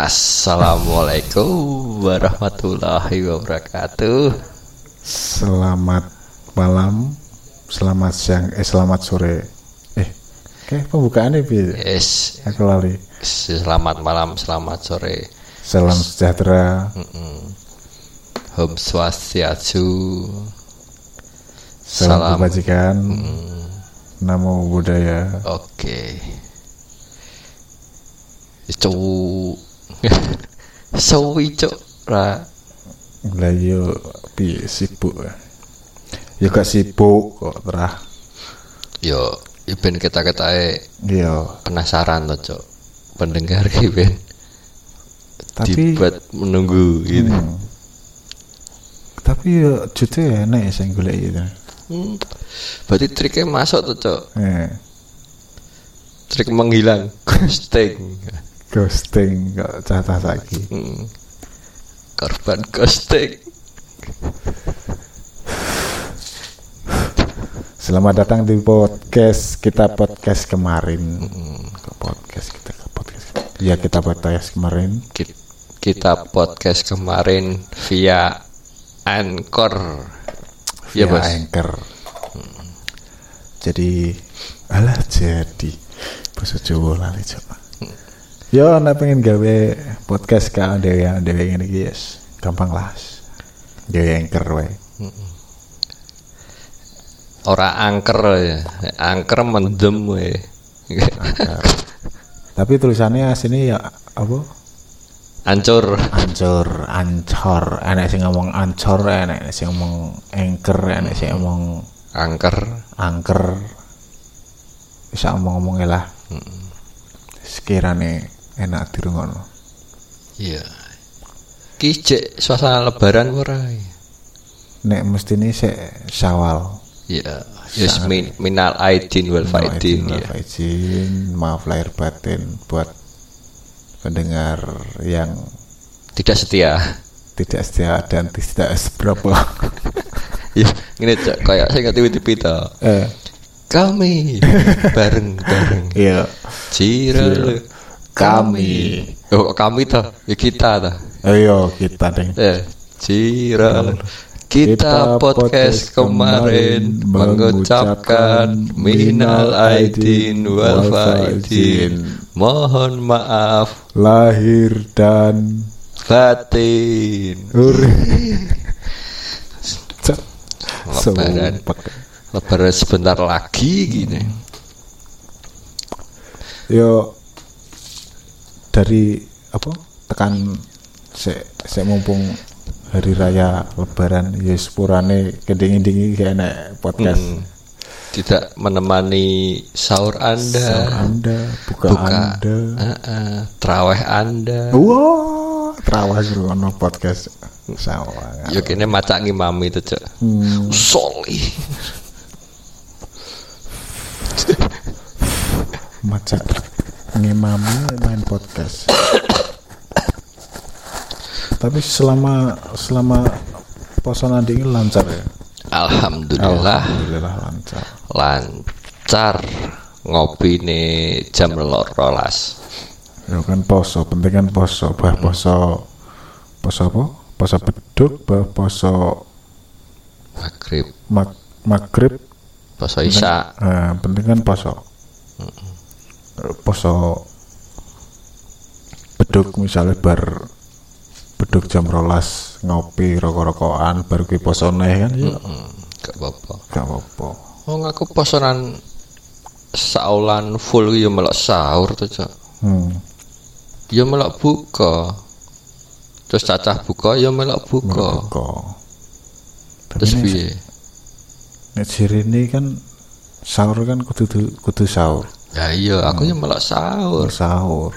Assalamualaikum warahmatullahi wabarakatuh. Selamat malam, selamat siang, eh selamat sore. Eh, kayak pembukaannya bi. Yes, Aku lali. selamat malam, selamat sore. Salam sejahtera, Om Swastiastu. salam, Salam. kebajikan, namo buddhaya. Oke. Cuk. Sawi cuk ra. Lah yo bi sibuk. Yo gak sibuk kok terah. Yo, ben kita ketae Iya, penasaran to, Cuk. Pendengar ki ben tapi dibuat menunggu gitu. Hmm. tapi yo jute enak sing golek gitu. Hmm. Berarti triknya masuk tuh, Cuk. Eh, Trik menghilang. Ghosting. Ghosting kok cacah saiki. Hmm. Korban ghosting. Selamat datang di podcast kita podcast kemarin. Ke podcast kita ke podcast. Ya kita podcast kemarin. Ki- Kita podcast kemarin via Anchor. Iya, via Bos. Anchor. Jadi alah jadi bahasa Jawa lali coba. Yo nek pengen gawe podcast ka dhewe dhewe ngene iki yes. Gampang lah. Gawe Anchor wae. Ora angker ya. Angker mendem we. Tapi tulisannya sini ya apa? Ancur. ancur ancor enek sing ngomong ancor enek sing ngomong anchor enek sing ngomong Angker. angker bisa ngomong-ngomong lah sekiranya enak dirungono Iya. Ki cek suasana lebaran ora. nek mesti ini se syawal Iya. Yes, min, minal aidin wal faidin ya. izin, maaf lahir batin buat pendengar yang Tidak setia. tidak setia dan tidak seberapa Ya, ini cek kayak saya nggak TV itu. eh Kami bareng bareng. iya Cira Kami. Oh, kami toh, ya kita toh. ayo kita deh Eh, Cira kita podcast kemarin mengucapkan minal aidin wal faidin. Mohon maaf lahir dan batin. Lebaran. Lebaran sebentar lagi gini. yo dari apa tekan se se mumpung hari raya lebaran ya sepurane kending-kendingi kayak enak podcast Hmm. Tidak menemani sahur Anda, Sahur anda buka, buka anda eh, eh, terawih Anda. wah terawih ono podcast sawah Yuk ini macak ngimami itu cek. hmm. Soli. macet ngimami main podcast. Tapi selama selama posan ini lancar ya? Alhamdulillah. Alhamdulillah lancar. Lancar. Ngopi nih jam rolas. ya kan poso penting kan poso. Bah poso poso apa? Poso beduk bah poso Maghrib, mag maghrib poso isya. eh, penting kan poso poso beduk misalnya bar beduk jam rolas ngopi rokok-rokokan baru ki poso neh kan ya Hmm, gak apa-apa. gak apa-apa Oh ngaku posonan saulan full ya melok sahur tuh cek. hmm. Ya melok buka. Terus cacah buka ya melok buka. tapi Terus piye? nek sirine kan sahur kan kudu kudu sahur Ya iya, aku ya melok sahur. sahur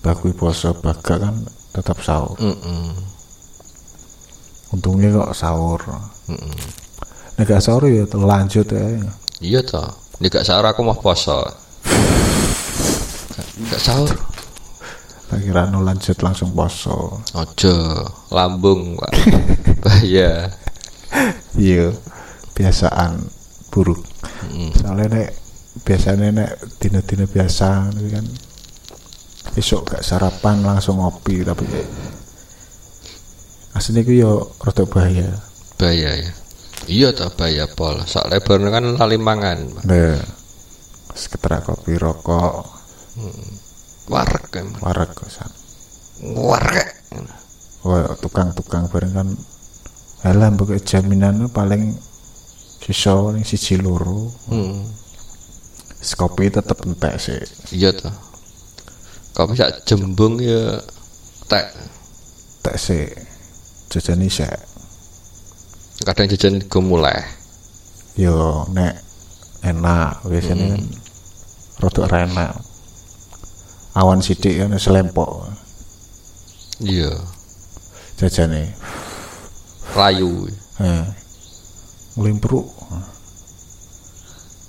bakui poso baga kan tetap sahur Mm-mm. untungnya kok sahur Mm-mm. nek gak sahur ya lanjut ya Iya toh. Ini gak sahur aku mau poso. Gak sahur. kira no lanjut langsung poso Ojo, lambung, Pak. Bahaya. iya biasaan buruk Mm. soalnya nek biasanya nek dina-dina biasa itu kan. Besok gak sarapan langsung ngopi tapi aslinya ku yo rada bahaya. Bahaya ya. Iya toh bahaya pol. Sak lebar kan lali mangan. Nah sekitar kopi rokok. Warek kan warak kosan warek Wah, tukang-tukang bareng kan Alah mbok jaminan paling sisa ning siji loro. hmm. Kopi tetep entek sih. iya toh kopi sak jembung ya tek Entek sih. Jajane sik. kadang jajan gemulai Yo nek enak biasanya kan rada ra enak. Awan sithik kan selempok iya jajane. layu Heh. Nglimpruk.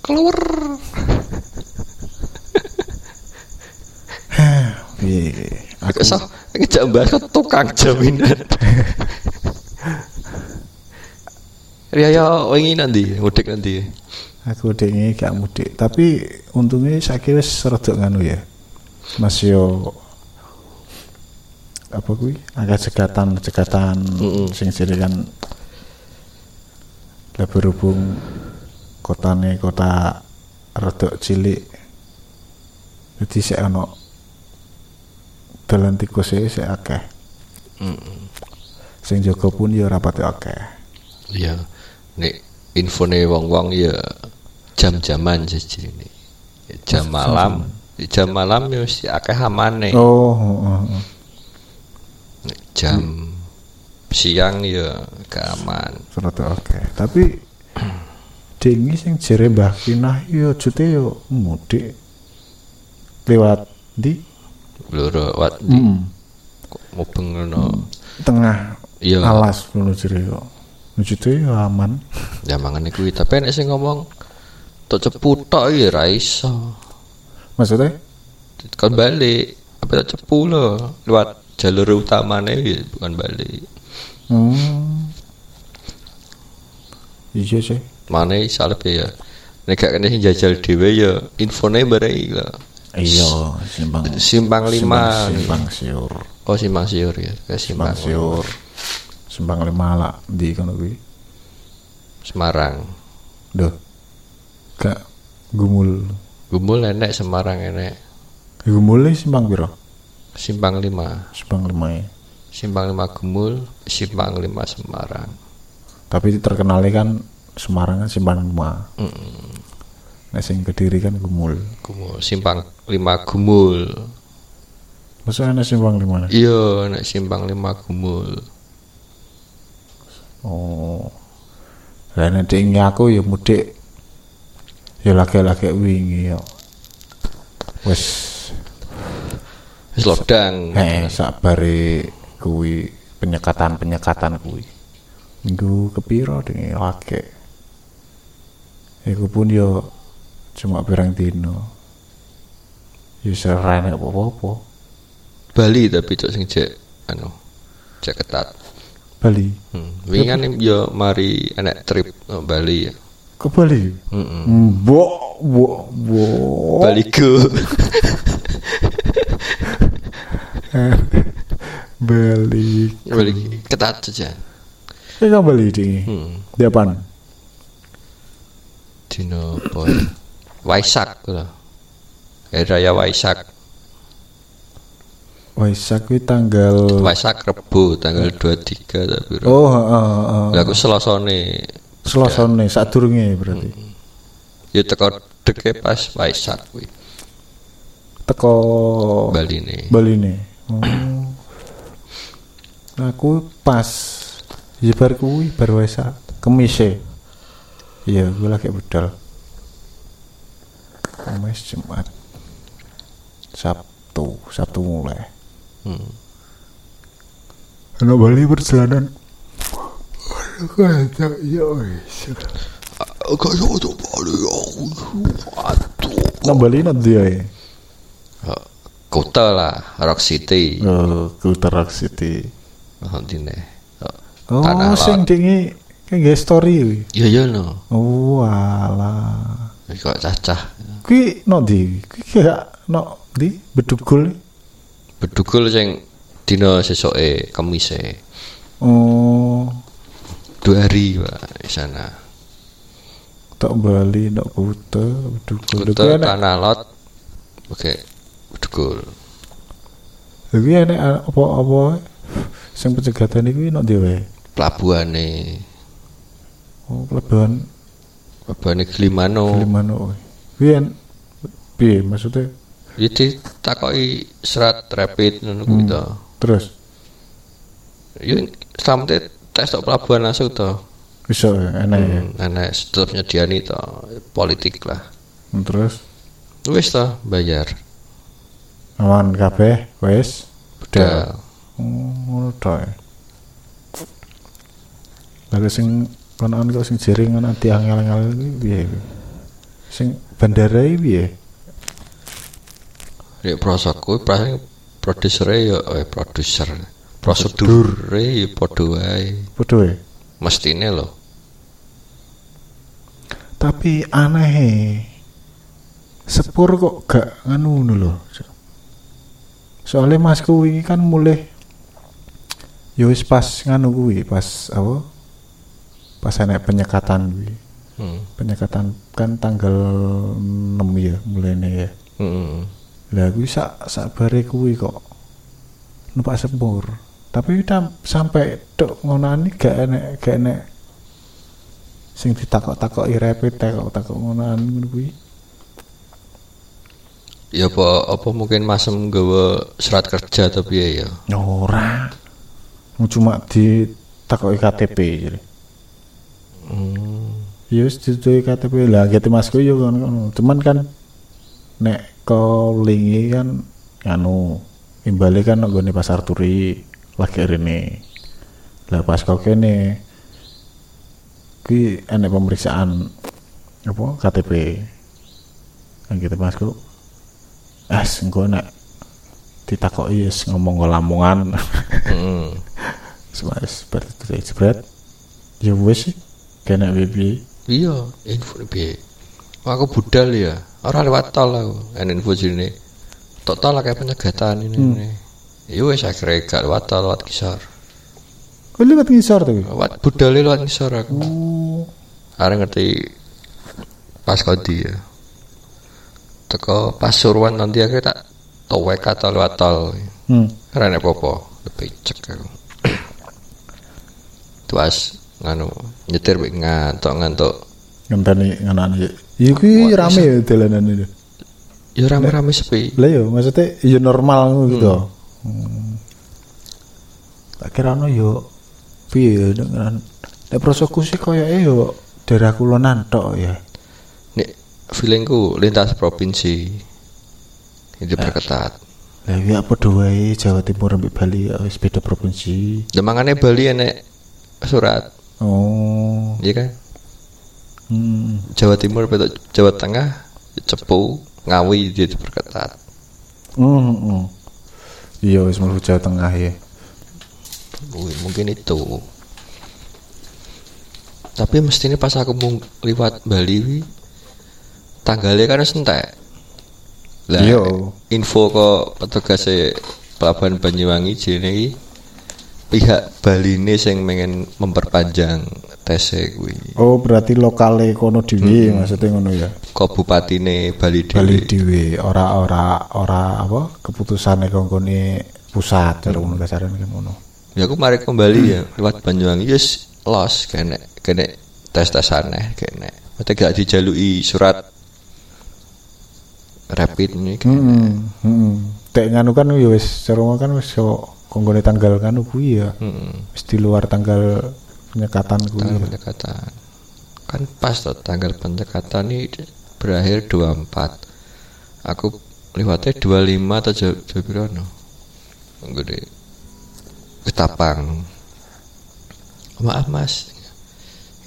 keluar Piye? Aku bahas ke tukang jaminan Riaya wingi nanti mudik nanti. Aku dengi gak mudik. Tapi untungnya saiki wis rada nganu ya. Mas yo apa kuwi? Agak cekatan cekatan sing jadi kan lah berhubung kotane kota rada cilik. Jadi sik ono dalan tikus e sik akeh. Sing jaga pun ya rapate akeh. Iya. Nek infone wong-wong ya jam-jaman ini jam malam jam malam ya mesti akeh amane. Oh heeh, heeh. Nek jam siang ya gak aman. Oke. Tapi dingi sing jere Mbah Kinah yo jute yo mudik. Lewat di loro wat Hmm. mubeng ngono tengah Iya. alas ngono jere yo. Jute yo aman. ya mangane kuwi tapi nek sing ngomong tok cepu tok ya ra iso Maksudnya kan balik apa tok cepu lo lewat jalur utamane ya bukan balik hmm. Iya sih. mana salep ya nek gak kene jajal dhewe ya infone bareng lho Iya, simpang simpang lima simpang siur. oh simpang siur ya ke Simpang simpang siur. Simpang lima lah di kono kuwi. Semarang Duh. Gak gumul. Gumul enek Semarang enek Gumul ini simpang piro? simpang lima Simpang lima ya. simpang lima Gumul simpang lima Semarang Tapi terkenalnya kan Semarang kan simpang lima. Nek sing Kediri kan Gumul. Gumul simpang lima Gumul Masa ana simpang lima? iya enek simpang lima Gumul Oh. Lah nek dingi aku ya mudik. Ya lagi-lagi wingi ya. Wes wis lodang eh sabare kuwi penyekatan-penyekatan kuwi. Minggu kepiro dingi lagi. Iku pun yo cuma pirang dino. Ya serene apa-apa. Bali tapi cok sing cek anu cek ketat Bali. hmm. wingi kan yo mari enek trip oh, Bali ya Ke Bali. Mbok, mbok, mbok. Bali go Bali. Bali ketat saja Ini kan Bali dingi. hmm. Di apaan? Dino apa ya? Waisak lho. Hari Raya Waisak. Waisak kuwi tanggal Waisak Rebo tanggal 23 tapi. Oh, heeh, heeh. Lah aku Selasane Selasane sadurunge berarti. ya teko deke pas Waisak kuwi. Teko Bali nih. Bali nih. Oh. Aku pas ya bar kuwi bar Waisak kemise. Iya, gue lagi budal. Kamis Jumat. Sabtu, Sabtu mulai. Hmm. Anak Bali perjalanan. Kata ya wis. Kayak itu Bali Aduh. Nang Bali nanti ya. Kota lah, Rock City. Oh, Kultur Rock City. Oh, Tanah sing dingi kayak story. Iya iya no. Oh, alah. Kok cacah. Kuwi no di, kuwi gak no di bedugul. bedugul sing dina sesoke kemise Oh, dua hari pak di sana. Tak Bali, tak Kuta, Bedugul. Kuta tanah lot oke bedugul. Kuwi enek apa-apa sing pencegatan iki nek dhewe. pelabuhane. Oh, pelabuhan pelabuhane Glimano Glimano. Kuwi en piye maksudnya? Jadi takoki serat rapid ngono kuwi to. Terus Yo sampe tes tok pelabuhan langsung to. bisa ya, enak ya. Hmm, Enak tetep nyediani to politik lah. Terus Wis to bayar. aman kabeh wis Udah. Oh, ngono tok. ya. Lalu sing konon kok sing jering ana diangel-angel iki piye? Sing bandara iki piye? Ya prosok kuwi prasane produsere ya eh produser. Prosedure ya padha wae. Padha wae. Mestine lho. Tapi aneh e. Sepur kok gak nganu ngono lho. Soalnya masku ini kan mulai ya wis pas nganu kuwi, pas apa? Pas enek penyekatan kuwi. Hmm. Penyekatan kan tanggal 6 ya mulainya ya. Hmm. Lah kuwi sak kuwi kok numpak sepur. Tapi kita sampai tok ngonani gak enek gak enek sing ditakok-takoki rapid takok-takok ngonani ngono kuwi. Ya apa apa mungkin masem gawa surat kerja atau piye ya. Ora. Cuma ditakoki KTP jadi. Hmm. Wis ditutupi KTP lah gitu masku yo kan. Cuman kan nek calling kan anu imbale kan nggone pasar turi lagi rene. Lah pas kau kene ki enek pemeriksaan apa KTP. Kan gitu masku. As engko nek ditakoki yes ngomong ke Lamongan. Hmm. Semas seperti itu jebret. Ya wis sih kena bibi. Iya, info piye? Wah, Aku budal ya. Ora lewat tol aku. En info sini. Total kayak penyegatan ini. Hmm. ini. Ya wis akhirnya gak lewat tol lewat kisar. Kau lihat ngisor tuh. Lewat budal lewat kisar aku. Oh, Are ngerti pas kodi ya. Teko Pasuruan nanti akhirnya tak towek atau lewat tol. hmm. Karena apa-apa. Lebih cek aku. Tuas nganu nyetir bik ngantuk ngantuk ngenteni nganane. Wah, rame ya dalanan itu. ya rame-rame sepi Lah yo maksudnya ya normal gitu. Hmm. Tak kira ono yo piye dengan nek prosoku sih koyo e yo daerah kulonan tok ya. Nek feelingku lintas provinsi itu perketat. Lah ya padha wae Jawa Timur ambek Bali ya wis beda provinsi. Demangane Bali enek surat, Oh. iya kan? Hmm. Jawa Timur betul Jawa Tengah Cepu Ngawi dia diperketat. Hmm. hmm. Iya wis Jawa Tengah ya. Wih, mungkin itu. Tapi mestinya pas aku mau liwat Bali tanggalnya kan sentek. Lah Iya. info kok petugas pelabuhan Banyuwangi jene iki pihak Bali ini sing pengen memperpanjang tes kuwi. Oh berarti lokale kono dhewe maksudnya ngono ya. Kok bupatine Bali Bali dhewe. dhewe ora ora ora apa keputusane kongkone pusat cara ngono kasaran kan ngono. Ya aku mari kembali ya lewat Banyuwangi yes los kene kene tes tes aneh kene. Mesti gak dijalui surat rapid ini kene. Heeh. Heeh. Tek nganu kan ya wis cara kan wis kongkone tanggal kan kuwi ya. Hmm. Di luar tanggal penyekatan kuwi. Tanggal ya. pendekatan. Kan pas tuh tanggal pendekatan ini berakhir 24. Aku lewatnya 25 atau jauh jauh berapa no? Gede. Ketapang. Maaf mas,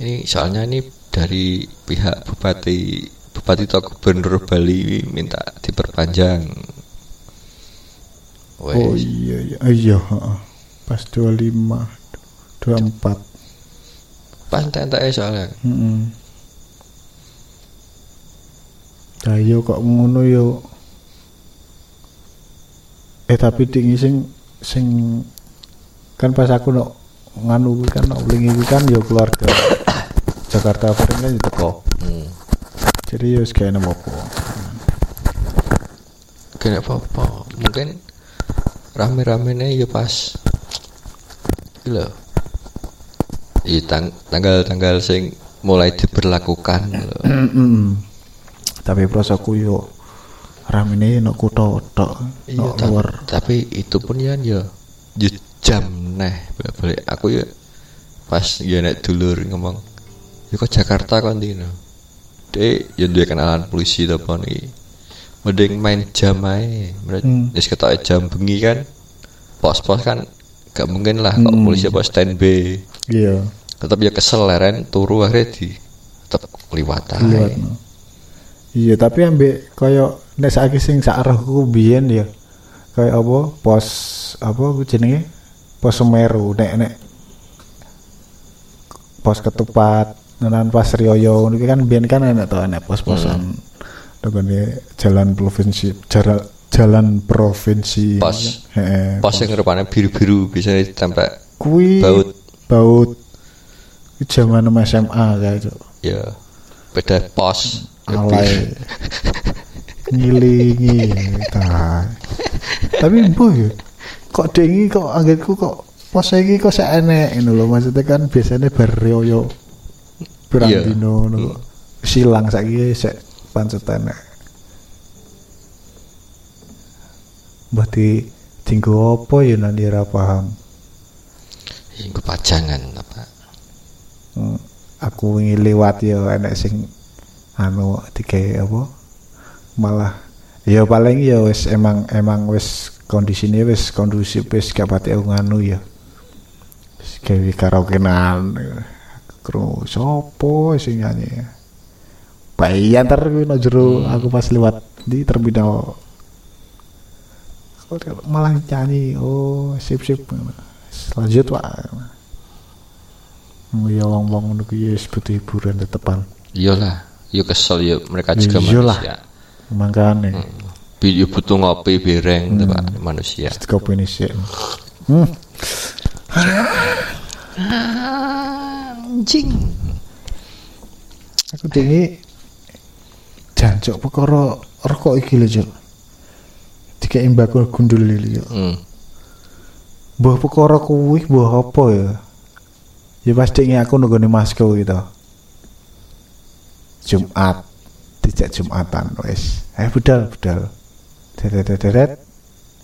ini soalnya ini dari pihak bupati bupati atau gubernur Bali minta diperpanjang. Oh Wes. iya iya. Ah, Iya. Pas 25 24. Pas entek soalnya. Heeh. Lah yo kok ngono yo. eh tapi tinggi sing sing kan pas aku no nganu kuwi kan no ulingi kuwi kan ya keluarga Jakarta Faring kan itu kok Hmm. jadi ya wis kayak apa Gak apa-apa. Mungkin rame-ramenya ya pas. Lho. Iya tang tanggal-tanggal sing mulai diberlakukan tapi prosoku yo ramene no kutho tok Iya, luar. tapi itu pun ya ya ya jam neh balik aku ya pas ya nek dulur ngomong ya kok Jakarta kon dino dek ya duwe kenalan polisi to niki mending main jam ae Hmm. wis ketoke jam bengi kan pos-pos kan gak mungkin lah kok Hmm. polisi apa standby iya tetap ya kesel leren turu akhirnya di tetap liwat ae liwat no. iya tapi ambek koyo nek saiki sing sak arahku biyen ya kayak apa pos apa jenenge pos Semeru nek nek pos ketupat nenan pas Rioyo niki kan biyen kan enak to enak pos-posan hmm. Jalan provinsi jalan jalan provinsi. Pos. Heeh, pos yang rupanya biru-biru bisa ditempel kuwi Baut. baut. Zaman SMA kayak itu ya beda pos. Alay. Ngilingi. Ta. tapi boy kok dengi kok anggitku kok pas iki kok sak enek ngono lho. Maksudnya kan biasanya beryoyo pirang Iya. kok. silang saiki sek pancet enek berarti tinggu apa ya nanti ora paham. Iku pajangan apa Hmm, aku wingi liwat ya enek sing anu tiga apa? Malah ya paling ya wis emang emang wis kondisinya wis kondusif wis gak pati nganu ya. Wis gawe karaokean kru sopo sing nyanyi bayi antar kuwi no jero aku pas liwat di terminal. Kok malah nyanyi oh sip sip lanjut pak. Oh ya wong-wong ngono kuwi wis butuh hiburan tetepan. iyalah yo kesel ya mereka juga Iyalah. manusia. Mangkane Bi- yo butuh ngopi bereng tuh, Pak, manusia. Kopi ini sih. Hmm. anjing. Aku tinggi jancuk perkara rokok iki lho, Cuk. Dikek imbako gundul iki. Cuk. hmm. Mbah perkara kuwi mbah apa ya? Ya pasti ini aku nunggu masku gitu. Jumat, tidak Jumatan wes. Eh budal budal. Deret deret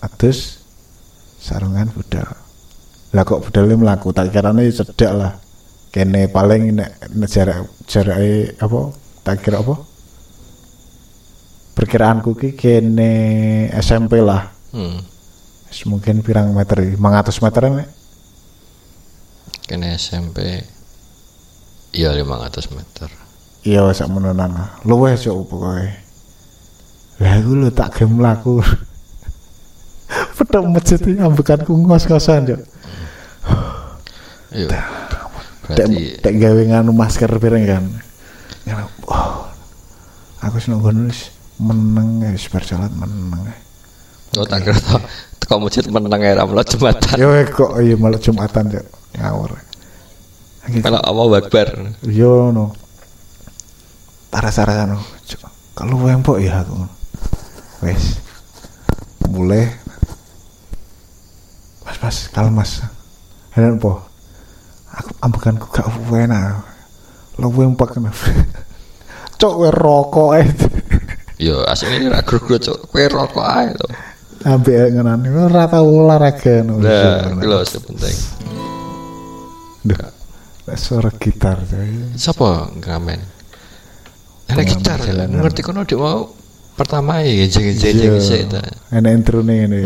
atus sarungan budal. Lah kok budalnya melaku tak kirane ya cedak lah. Kene paling nek nek jarak jarake apa? Tak kira apa? Perkiraanku ki kene SMP lah. Hmm. Mungkin pirang meter iki? 500 meteran nek. kena SMP iya 500 meter Iya sak menonan lah. Luwih cok pokoke. Lah iku lho tak game mlaku. Petok masjid ambekanku ngos-ngosan cok. Iya. Berarti tek gawe nganu masker pirang kan. Oh, aku seneng wis meneng ya, wis berjalan meneng. oh tak kira teko masjid meneng era melo jembatan Yo kok iya malah Jumatan cok. Ngawur. kalau Allah Akbar Yo no. Taras-taras. Cok, Kalau wempok ya aku. Wes. Mulai. Mas mas, kalau mas. Heran po. Aku ambekanku gak enak. Lo wempok kena. Cok rokok eh. yo asline ra gru-gru cuk kowe rokok ae to Ambek ngenan ora tau olahraga no. nah lho sing penting Duh. Suara gitar coy. Siapa ngamen? Enak gitar, ngerti kono dia mau pertama ya jeng-jeng Iya. sik ta. Enak intro nih ini.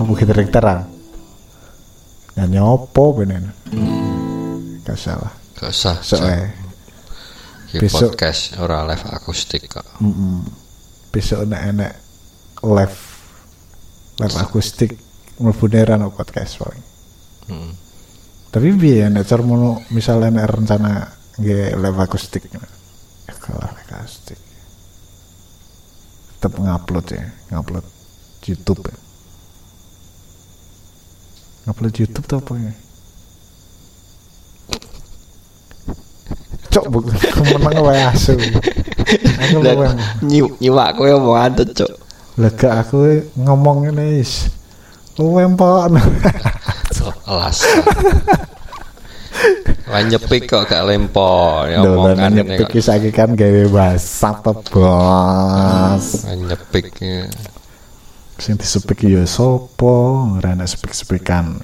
Apa gitar gitaran? Nyanyi apa benen? Gak salah. Gak usah. Soalnya besok- podcast ora live akustik kok. mm besok enak enak live live akustik mlebu neran podcast paling. Heeh. Tapi biar nek mono misalnya nek rencana nge live akustik. Ya kalau live akustik. tetap ngupload ya ngupload YouTube ya ngupload YouTube tuh apa ya cok bukan kemenang wae asu. Aku Dan luwih nyi- nyimak kowe omongan tuh, Cuk. lega aku ngomong ini is luwih empok So, alas. Wah nyepik kok gak lempor ya omongan nyepik iki saiki kan gawe bahasa apa bos nyepik sing disepik ya sopo? Ora enak sepik-sepikan.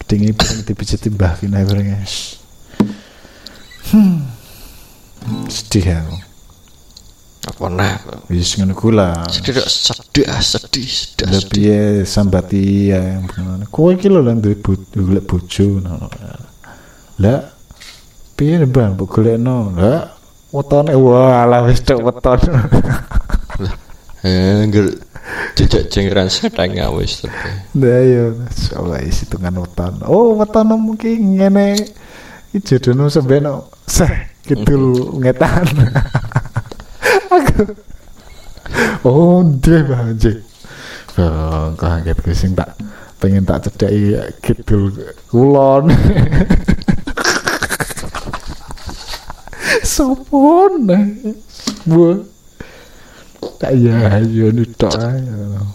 Ketingi paling dipijiti mbah kene guys. Hmm. Sedih aku. Apa nah? Wis ngono ku lah. Sedih sedih sedih sedih. Lah sedih. piye sambati ya kowe iki lho lan duwe golek bojo ngono. Lah piye bang mbok golekno? Lah wetone wah lah wis tok weton. Eh, ngger jejak jengran sedang wis tapi. Lah ya coba isi hitungan weton. Oh weton mungkin ngene iki jodohno sembeno seh kidul ngetan. Aku Oh, dia banget. Oh, kaget gue sing tak pengen tak cedai kidul kulon. Sopon. Bu. Tak ya, yo nutok ae.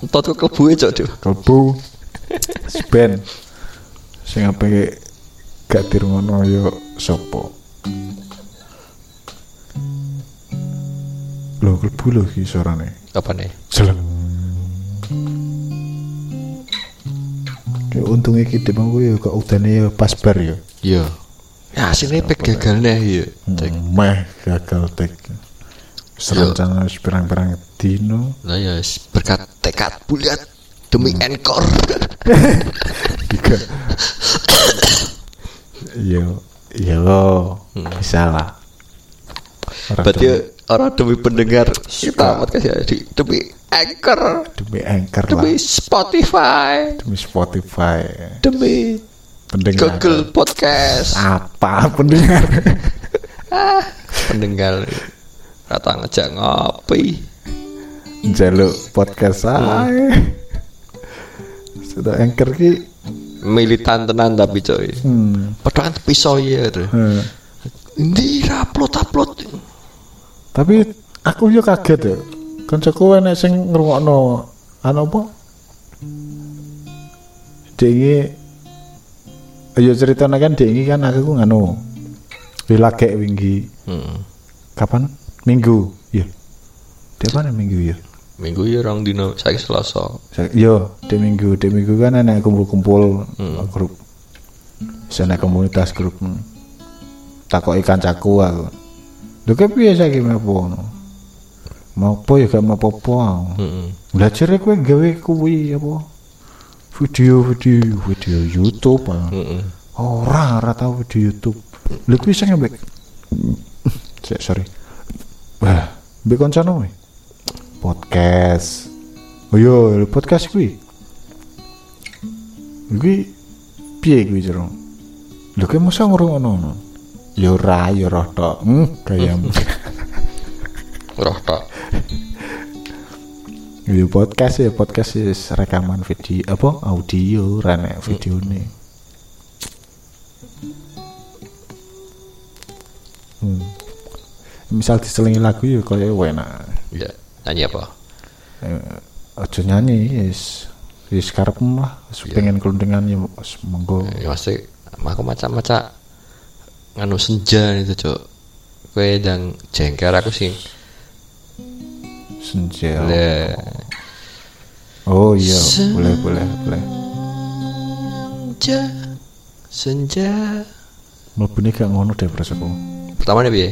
Entot kok kebuke cok tuh. Kalbu. Spen. Sing ape gak dirungono yo sapa? Lho kalbu lho iki suarane. Apa nih? Seleng. Untungnya kita mau ya kok udane ya pas bar ya. Iya. Ya sini pek gagal nih ya. Cek. Meh gagal tek. Serencana wis pirang-pirang dino. Lah ya berkat tekad bulat demi encore. Yo, yo, bisa lah. Ora Berarti demi- orang demi pendengar kita podcast ya di demi anchor, demi anchor lah, demi Spotify, demi Spotify, demi pendengar. Google Podcast. Apa pendengar? pendengar kata ngejak ngopi. Jaluk podcast ae. Sudah anchor ki. Militan tenan tapi coy. Hmm. Padahal pisau ya tuh. hmm. Ini upload upload. Tapi aku yo kaget ya. Kancaku enek sing ngrungokno anu apa? Dengi Ayo ceritanya kan dengi kan aku ku nganu. Wilage wingi Hmm. kapan? Minggu. Ya. Di mana minggu ya? Minggu ya orang dino saya selasa. Sa- Yo, di minggu, di minggu kan enek kumpul-kumpul Hmm. grup. Sana komunitas grup. hmm. Takoki kancaku aku. Lho kepiye saiki mepo ngono? Mau apa ya gak apa-apa. aku. Heeh. Belajar kowe gawe kuwi apa? Video-video video YouTube. ah. Heeh. Ora ora tau video YouTube. Lha kuwi sing sorry. Wah, mbek kancane kowe. Podcast. Oh yo, podcast kuwi. Kuwi piye kuwi jero? Lho kowe mosok ngrungokno. Ya ora, ya roh tok. Hmm, kayamu. Roh tok. Video podcast ya podcast ya rekaman video apa audio rene video nih. Hmm. Misal diselingi lagu ya kaya enak. Ya, nyanyi apa? Eh, Aja nyanyi yes. Wis karepmu lah, wis pengen kelundingan ya monggo. Ya pasti aku macam-macam nganu senja itu, Cok. Kowe yang jengker aku sing Senja. le Oh iya, boleh boleh boleh. senja senja. Mlebune gak ngono deh prasaku. Pertama nih piye?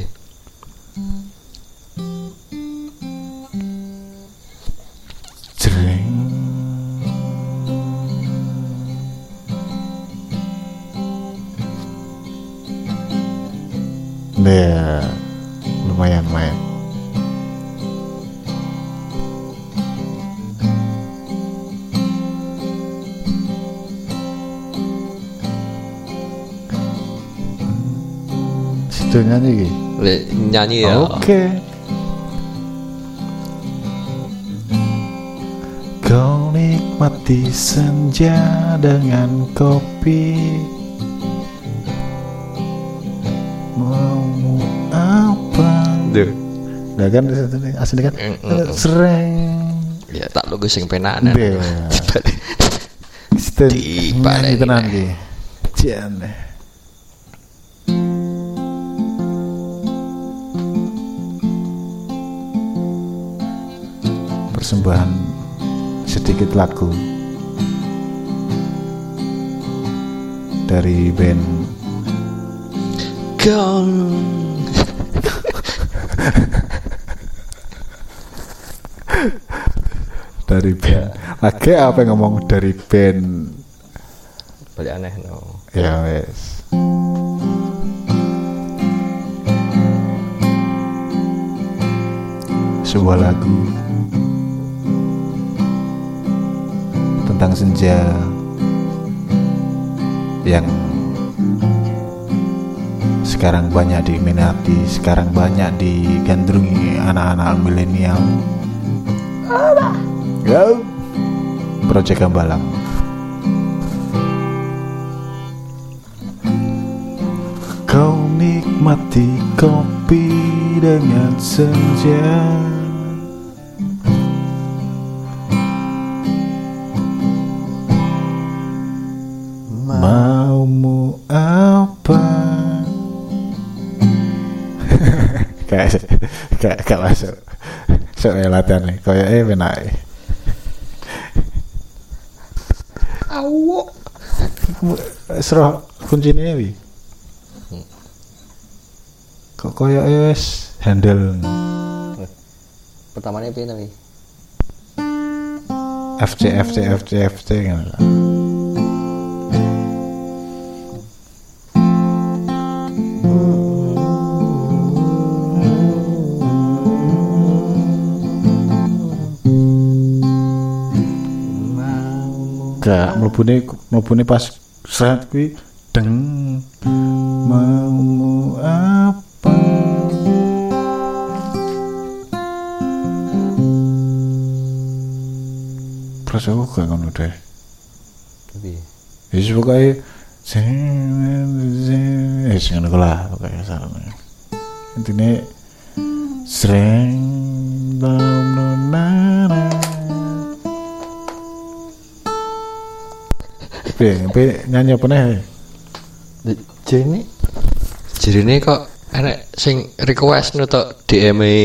deh lumayan main. situ nyanyi nyanyi ya oke okay. Kau nikmati senja dengan kopi Nah kan asli kan Mm, mm, mm. Sereng Ya tak lu sing. Sten Di nyanyi baleni tenan nih. ki. Jan. Persembahan sedikit lagu dari band Gone. dari band. Lagi apa yang ngomong dari band? Balik aneh no. ya wes. Sebuah lagu tentang senja yang sekarang banyak diminati, sekarang banyak digandrungi anak-anak milenial. Ya, Project Gambalang. Kau nikmati kopi dengan senja Maumu apa? kayak kayak kayak masuk. Sok latihan nih, kayak eh benar. Serah kuncinya wi. Kok koyo wis handle Pertamanya piye tapi? FC FC FC FC kan. Gak mlebune mlebune pas seret kuwi deng mau apa Terus aku gak ngono deh Tapi Ya wis pokoke sing eh sing ngono lah pokoke sarane. Intine sreng dalam nonana. Piye, nyanyi apa nih? Jene Jerene kok enek sing request nutuk DM -e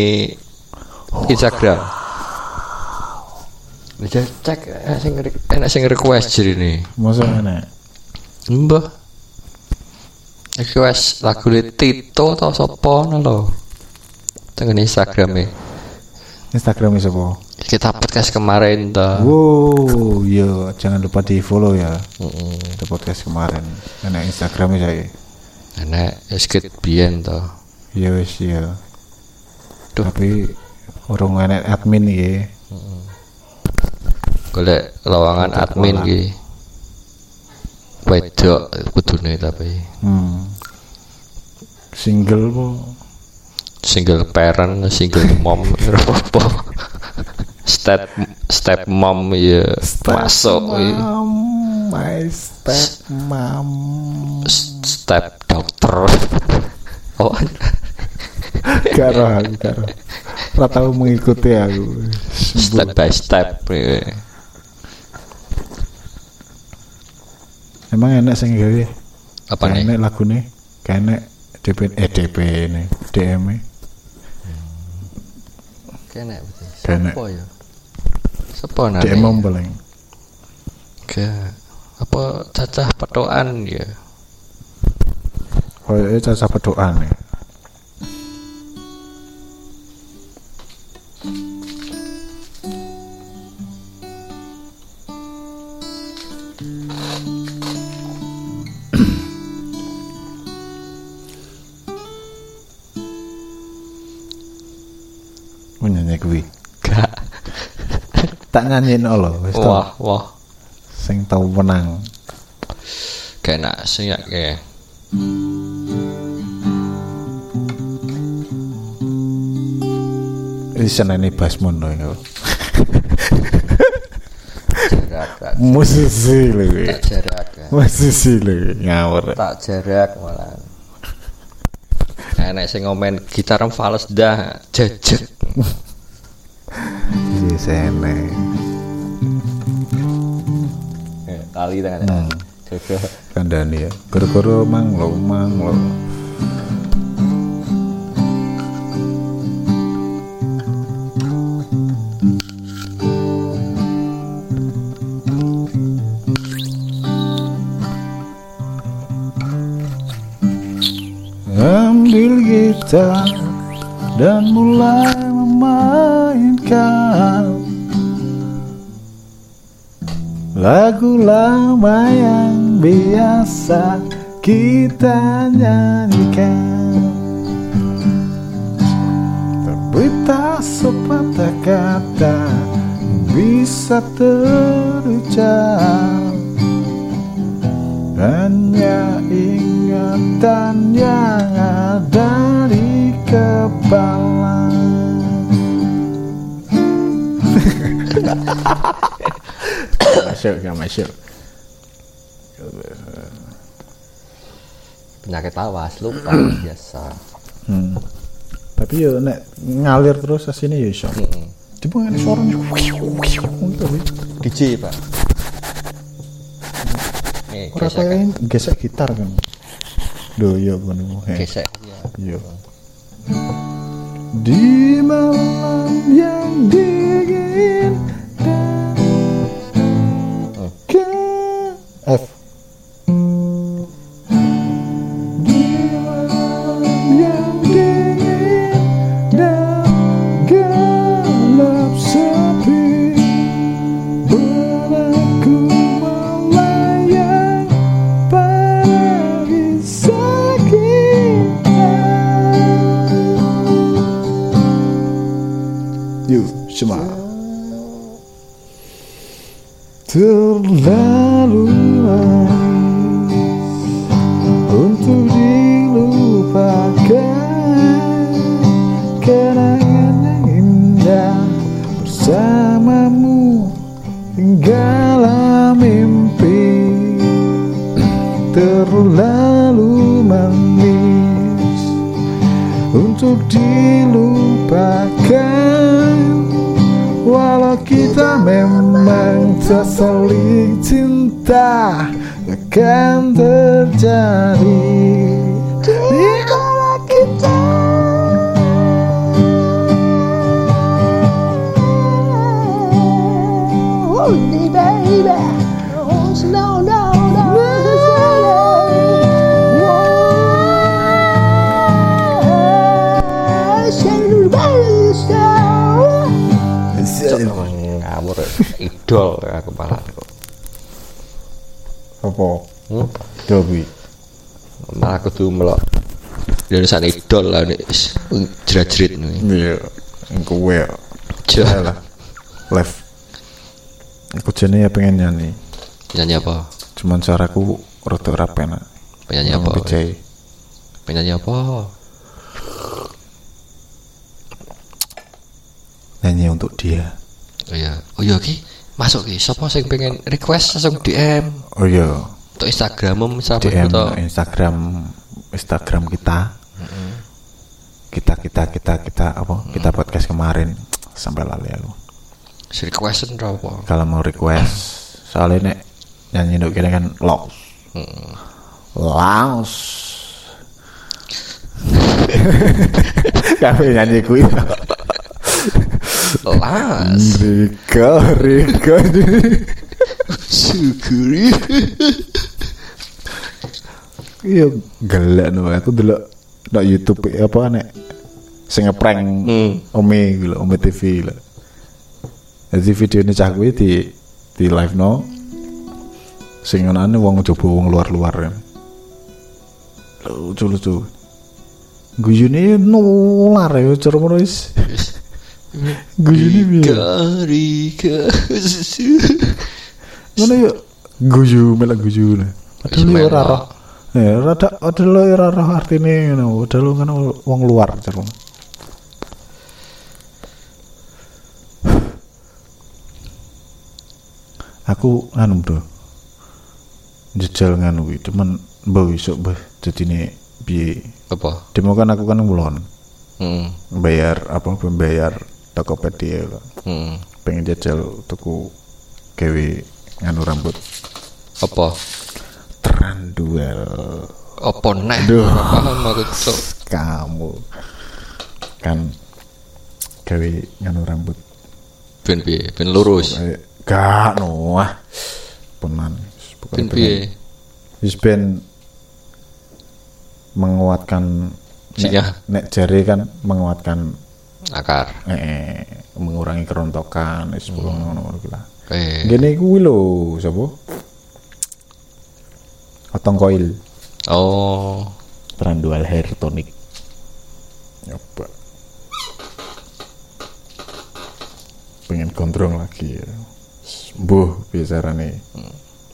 Instagram. Bisa cek enek sing re- enek sing request jerene. Masa enak? Mbah. Request lagu Tito atau sapa ngono lho. Tengen Instagram e. Instagram siapa? Kita podcast kemarin ta. Wow, iya jangan lupa di follow ya. Heeh. Di podcast kemarin. Enak Instagramnya saya. Enek skit biyen ta. Iya wis. Duh. Tapi orang enak admin ya. Golek lowongan admin ki. Wedok kudune tapi Hmm. Single po. single parent, single mom apa. Step step mom ya masuk ya. Mom, my step mom. step dokter. Oh, Karo aku karo. Ora tahu mengikuti aku. step by step. ya. Emang enak sing gawe. Apa nih? Enak lagune. Enak DP eh DP ini DM -e. Kene betul. Ya? Sopo nane? Om paling. Ke apa cacah petokan ya? Koyoke caca pedokan ya. Menyanyi kuwi. Tak nyanyiin wis to. Wah, wah. Sing tau menang. Kena sing ya ke. Iki senene Basmun lho ya. Musisi lho kuwi. tak jarak musisi lho ngawur tak jarak malah enek sing ngomen gitar fals dah jejek iya sene Tangan Hmm. Kandani ya. Gara-gara mang lo mang lo bisa terucap. Hanya ingatan yang ada di kepala. Masuk gak masuk. Penyakit awas lupa biasa. Hmm. tapi ya nek ngalir terus sini ya iso coba ngene suaranya DJ pak eh ora gesek gitar kan do ya ngono he gesek Iya. iya. Di malam yang dingin Oh. F. Hinggalah mimpi Terlalu manis Untuk dilupakan. Walau kita memang tak saling cinta Akan terjadi Oh, no, no, no. ngawur idol ya kepala Apa? hmm? Dobi malah aku tuh melok. Indonesia idol lah nih jerat-jerit nih Iya Kowe lah. Live Aku jane ya pengen nyanyi. Penyanyi apa? Cuman caraku Rada rapena penyanyi apa? PJ penyanyi apa? Nyanyi untuk dia. Oh iya. Oh iya ki. Masuk ki. Siapa sing pengen request langsung DM Oh iya. Untuk Instagram sampai DM kita. Instagram Instagram kita. Kita kita kita kita apa? Kita podcast kemarin. Sampai lali aku request apa. Kalau mau request soalnya nek nyanyi untuk kita kan loss loss kami nyanyi kui las Rika Rika syukuri. Iya gelak no aku dulu no YouTube apa nek sing ngeprank Ome gitu Ome TV gitu jadi video ini cah di di live no sing ngono wong coba wong luar-luar kan lucu lucu guyune nular ya cara ngono wis. Guyune piye? Rika Rika ngono yo guyu melak guyu padahal yo ora roh. Ya rada padahal yo ora roh artine ngono. Padahal kan wong luar cara aku nganu bro jejal nganu kuwi cuman mbah iso mbah jadine piye Apa? demo kan aku kan ngulon Hmm. bayar apa bayar Tokopedia kan. Hmm. pengen jajal tuku gawe nganu rambut Apa? Tranduel Apa nek? Paham aku cok. kamu kan gawe nganu rambut Ben piye? Ben lurus. Gak no ah penan Ben piye? wis ben menguatkan nek, nek jari kan menguatkan Akar. eh, mengurangi kerontokan wis hmm. ngono-ngono kuwi lah Eh. Gini kuwi lho sapa Otong koil Oh. Trandual hair tonic Nyoba Pengen gondrong lagi ya Mbuh biasanya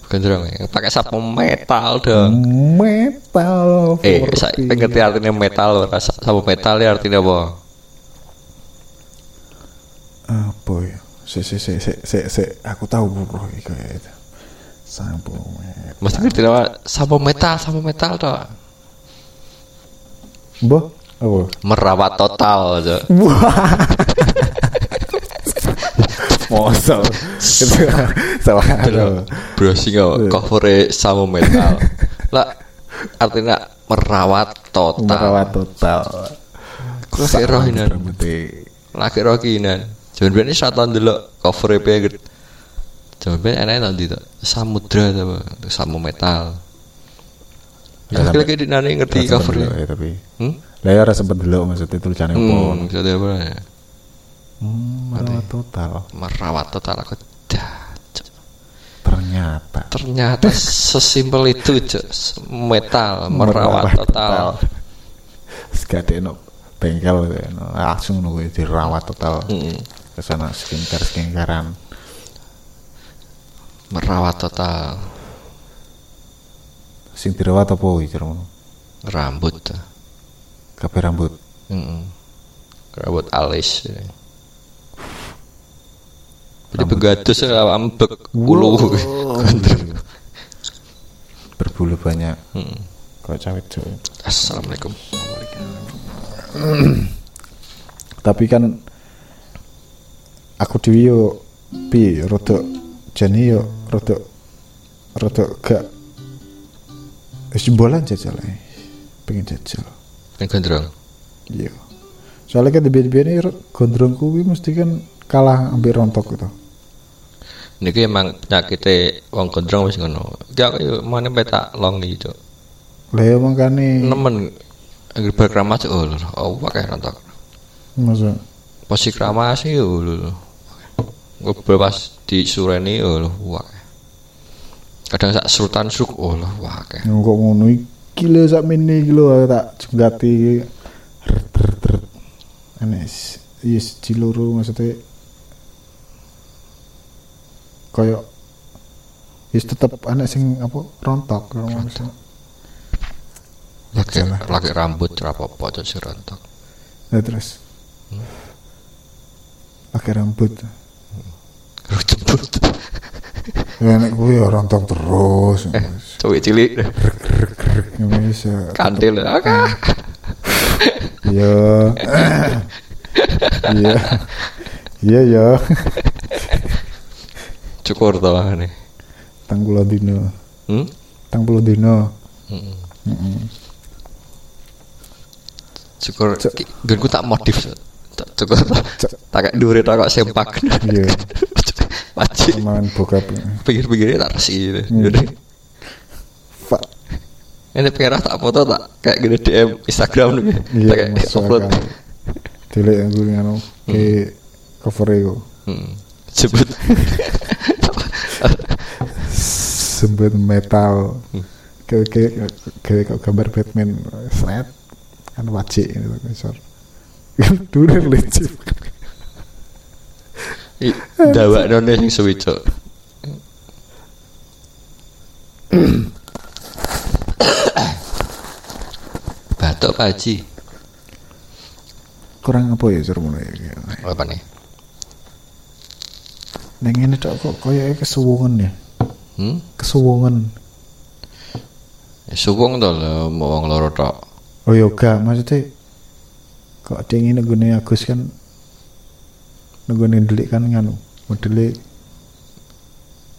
Gendrong ya. Pakai sapu metal dong. Metal Eh, saya ngerti artinya metal, rasa sapu metal ya artinya apa? Apa ya Se se se se se, se. Aku tahu bro iki itu Sampo metal Mesti ngerti apa? Sapu metal, sapu metal toh. Mbah Apa Merawat total aja. Mosok Salah. Browsing kok cover sapu metal. Lah artinya merawat total. Merawat total Kok roh ini? Lagi roh kinan. Jangan ini saat dulu cover EP gitu. Jangan biar enak nanti tuh samudra tuh apa? samu metal. Ya lagi di nani ngerti covernya. ya, tapi Hmm? lah ya rasa sempet dulu maksudnya tulisannya apa Hmm, maksudnya apa ya? hmm, merawat total Merawat total aku ternyata Ternyata sesimpel itu, Cok. Metal, merawat total. sekade no bengkel no. langsung nunggu dirawat total Mm. ke sana skincare skincarean Merawat total sing dirawat apa iki rambut. kabeh rambut Mm-mm. Rambut alis. ya. Jadi begadus ambek ulu. berbulu banyak Hmm. kok cowok Assalamualaikum. tapi kan aku dewi yo pi rodok jani yo rodok rodok gak wis bolan jajal ae. pengen jajal Yang gondrong. iya soalnya kan debian-debian ini gondrong kuwi mesti kan kalah ambil rontok gitu niki emang penyakit wong gondrong wis ngono. Iki aku yo mene petak long iki cuk. Lha yo mangkane nemen anggar berkramas oh lho. Oh pakai nonton masa? Posisi kramas iki lho gue bebas di sureni oh wah kadang sak surutan suk oh wah kayak ngok ngono iki lho sak mini iki lho tak jenggati ter ter ter anes yes ciluru maksudnya. Koyo yes tetep anak sing apa rontok maksudnya Lagi, lagi rambut rapopo cok si rontok. Nah, terus? Pakai rambut. Jemput. ya nek gue ya rontok terus. Coba cilik. Nggak bisa Kantil. Oke. iya. Iya. Iya ya Cukur tau nih. tang puluh dino Hmm? tang puluh dino Cukur. Gue tak modif. Tak cukur. Tak kayak dure tak kok sempak. iya Wajib. main bokap Pikir-pikirnya tak resi gitu. Hmm. Jadi Pak ini pengen tak foto tak kayak gini DM Instagram nih. Tak iya kayak masuk upload. Delek yang gue nganu ke cover itu Hmm. Sebut. sembet metal kayak kayak kayak gambar Batman set kan wajib ini tuh besar dulu lecet I- Dawa none sing suwi cok. Batuk Pak Haji. kurang apa ya sur mulai Apa nih? Neng ini tok kok koyoke kesuwungan ya. Hmm? Kesuwungan. Ya suwung to lho mau wong loro tok. Oh iya gak maksudnya kok dia ini nggone Agus kan nggone delik kan nganu modele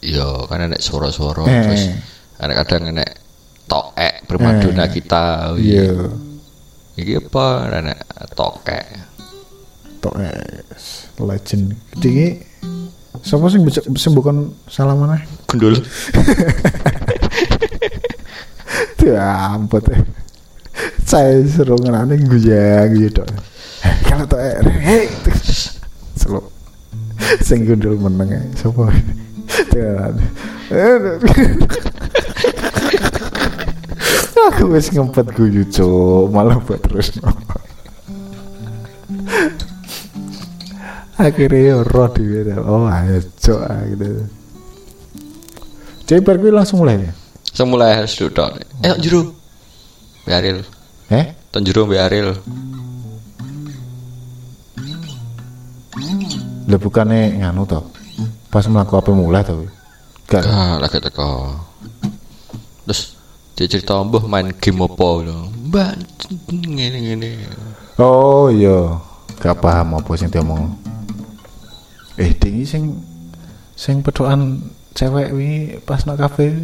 Iya, kan enek suara-suara Eh. terus enek kadang enek tokek primadona Eh. kita. Oh, iya Iki apa enek tokek. tok eh, legend iki sing becek sing bukan salah mana? Gundul. ya ampun saya seru ngenane guyang gitu Eh, kalau tok eh hei selo. Sing gundul meneng ae sapa Tenan. Aku wis ngempet guyu cuk, malah buat terus. Akhirnya ya roh di Oh ayo cuk ah, gitu. Jadi bar langsung mulai ya? Semulai harus duduk. Eh, juru. Biaril. Eh? Ton juru biaril. Lah bukannya nganu to. Pas mlaku apa mulai to. Gak. Ah, lagi teko. Terus dia cerita mbah main game apa lho. Mbak ngene ngene. Oh iya, gak paham apa sing diomong. Eh, dingi sing sing pedokan cewek wi pas nak kafe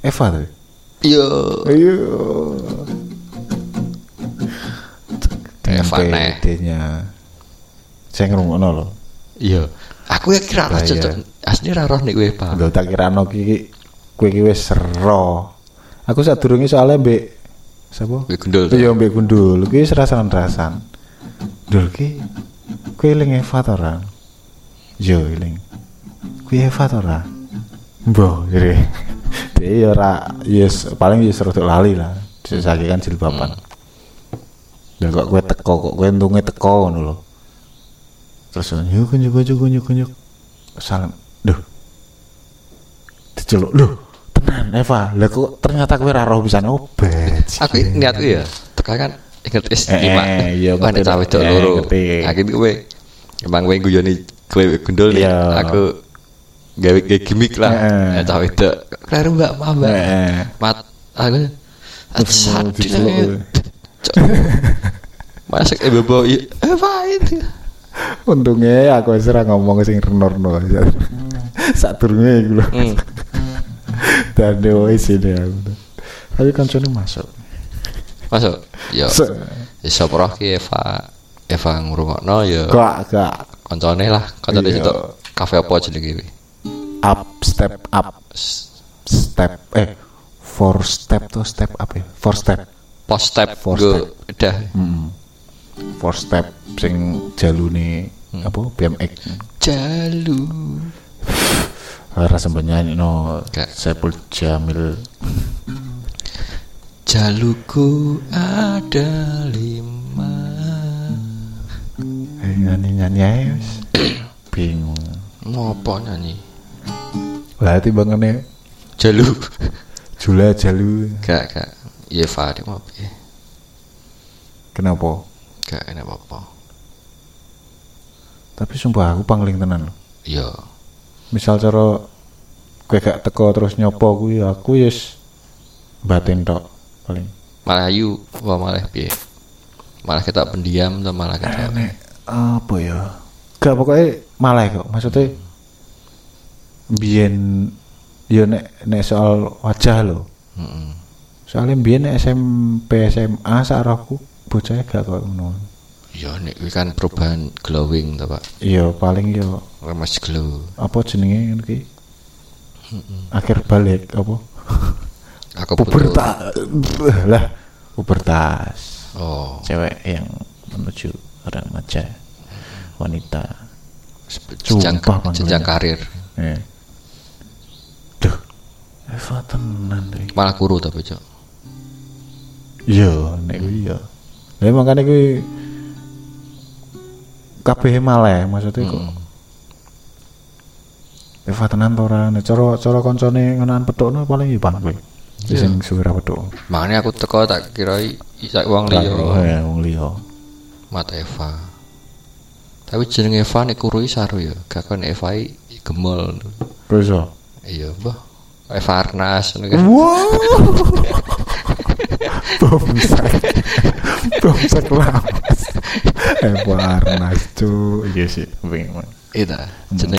Eva tuh. Iya. Ayo. Eva neh. nya Saya ngrungokno lho. Iya. Aku ya kira Lah, cocok. Asli ra roh nek kowe, Pak. Lho tak kirano ki kowe ki wis sero. Aku sadurunge soalnya mbek sapa? Kowe gundul. Iya mbek gundul. Ki wis rasan-rasan. Dul ki kowe eling Eva to ora? Yo eling. Kowe Eva ora? Mbah. Dia ya ora yes paling yes rodok lali lah. Sesake kan jilbaban. Lah kok kowe teko kok kowe entunge teko ngono lho. Terus yuk kunjuk kunjuk kunjuk kunjuk. Salam. Duh. Diceluk. Loh, tenan Eva. Lah kok ternyata kowe ora roh pisan obat. Aku niatku ya, tekan inget is Eh, lima. iya, Wah, nek ngerti cawe cok Eh, loro. Akhirnya kowe emang kowe guyoni kowe gundul nih. Iya. Aku gawe gawe gimmick lah. Eh. Ya cawe cok. Kleru Mbak, maaf Mbak. Eh. Mat aku Sadis diceluk, banget. eh. Cok. Masuk eh bebo iya. Eh itu. Untungnya aku ora ngomong sing renorno. Sadurunge iku lho. Hmm. Dan dewe sini aku. Tapi kancane masuk. Masuk. Yo. Se- Ya sapa roh ki Eva Eva ngrungokno ya Gak gak koncone lah. Koncone Iya. situ kafe apa jenenge kuwi? up step up step eh four step tuh step up ya four step Post step Four go udah. hmm. four step sing jalune apa BMX Jalu. sampe nyanyi no. Sepul Jamil Jaluku ada lima. eh, nyanyi nyanyi aja wis bingung Ngopo nyanyi? lah timbangane Jalu. Jula Jalu Gak gak. Iya Fadi mau piye? kenapa Gak enak apa-apa. tapi sumpah aku pangling tenan. Iya. misal cara kowe gak teko terus nyopo kuwi aku yes batin tok paling. Malah ayu, wah malah piye? Malah kita pendiam atau malah kita nek apa ya? Gak pokoknya malah kok. Maksudnya biyen ya nek nek soal wajah lo Mm-mm. soalnya biyen SMP SMA sarahku bocahnya gak kok ngono. Ya nek kan perubahan glowing to, Pak. iya paling ya Remas glow. apa jenenge ngono ki? Akhir balik apa Aku pubertas. Lah pubertas. Oh, cewek yang menuju remaja wanita. Jenjang panggilannya. karir. eh. duh. Eva tenan Malah kuru tapi, Cok. iya nek kuwi iya lha makane kuwi kabeh malah maksudnya kok. Mm. Eva tenan to ora? Nek cara cara koncone ngenaan pedokno paling ipan kowe Iya. sing suwira pedok Makanya aku teko tak kira isak wong liya. eh wong liya Mata Eva. Tapi jeneng Eva nek kurui saru ya. Gak kon Eva gemol. Bisa. Iya, mbah. Eva Arnas ngono kan. Wow. Bomsek. Bomsek lawas. Eh, Warnas cu. Iya sih, bingung. Itu jeneng